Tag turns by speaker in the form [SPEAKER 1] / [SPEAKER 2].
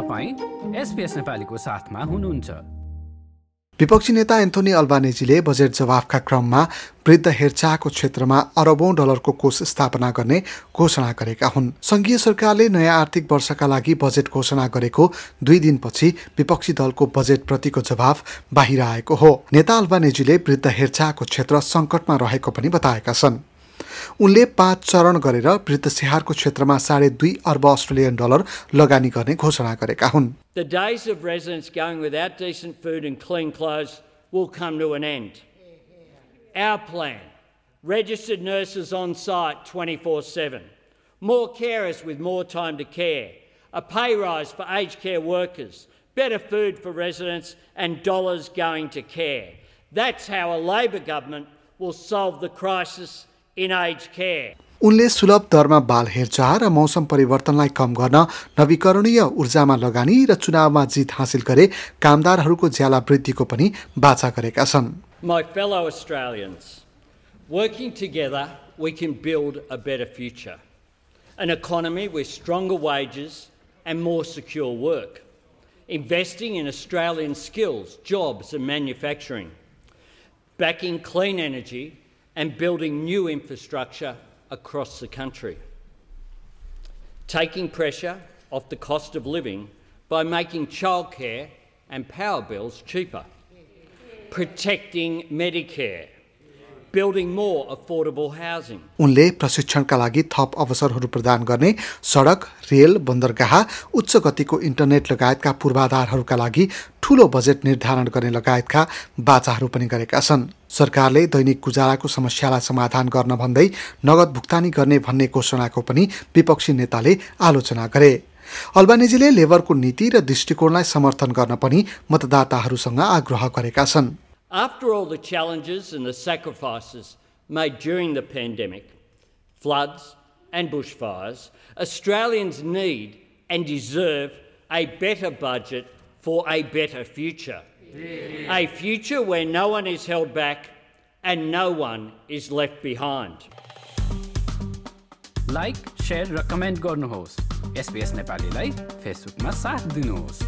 [SPEAKER 1] नेपालीको साथमा हुनुहुन्छ।
[SPEAKER 2] विपक्षी नेता एन्थोनी अल्बानेजीले बजेट जवाफका क्रममा वृद्ध हेरचाहको क्षेत्रमा अरबौं डलरको कोष स्थापना गर्ने घोषणा गरेका हुन्। संघीय सरकारले नयाँ आर्थिक वर्षका लागि बजेट घोषणा गरेको दुई दिनपछि विपक्षी दलको बजेट प्रतिको जवाफ बाहिर आएको हो। नेता अल्बानेजीले वृद्ध हेरचाहको क्षेत्र सङ्कटमा रहेको पनि बताएका छन्। उनले पाँच चरण गरेर वृद्ध स्याहारको क्षेत्रमा साढे दुई अर्ब अस्ट्रेलियन डलर लगानी गर्ने घोषणा गरेका हुन्
[SPEAKER 3] The days of residents going without decent food and clean clothes will come to an end. Our plan registered nurses on site 24 7, more carers with more time to care, a pay rise for aged care workers, better food for residents, and dollars going to care. That's how a Labor government will solve the crisis in aged care.
[SPEAKER 2] उनले सुलभ दरमा बाल हेरचाह र मौसम परिवर्तनलाई कम गर्न नवीकरणीय ऊर्जामा लगानी र चुनावमा जित हासिल गरे कामदारहरूको ज्याला वृद्धिको पनि बाचा गरेका छन्
[SPEAKER 3] My fellow Australians, working together, we can build a better future. An economy with stronger wages and more secure work. Investing in Australian skills, jobs, and manufacturing. Backing clean energy and building new infrastructure across the country. Taking pressure off the cost of living by making childcare and power bills cheaper. Protecting Medicare.
[SPEAKER 2] उनले प्रशिक्षणका लागि थप अवसरहरू प्रदान गर्ने सडक rail बन्दरगाह उच्च गतिको इन्टरनेट लगायतका पूर्वाधारहरूका लागि ठूलो बजेट निर्धारण गर्ने लगायतका बाचाहरू पनि गरेका छन्। सरकारले दैनिक गुजाराको समस्यालाई समाधान गर्न भन्दै नगद भुक्तानी गर्ने भन्ने घोषणाको पनि विपक्षी नेताले आलोचना गरे। अल्बानेजीले लेबरको नीति र दृष्टिकोणलाई समर्थन गर्न पनि मतदाताहरूसँग आग्रह गरेका छन्।
[SPEAKER 3] After all the challenges and the sacrifices made during the pandemic, floods and bushfires, Australians need and deserve a better budget for a better future. A future where no one is held back and no one is left behind.
[SPEAKER 1] Like share र comment गर्नुहोस् SBS नेपालीलाई फेसबुकमा साथ दिनुहोस्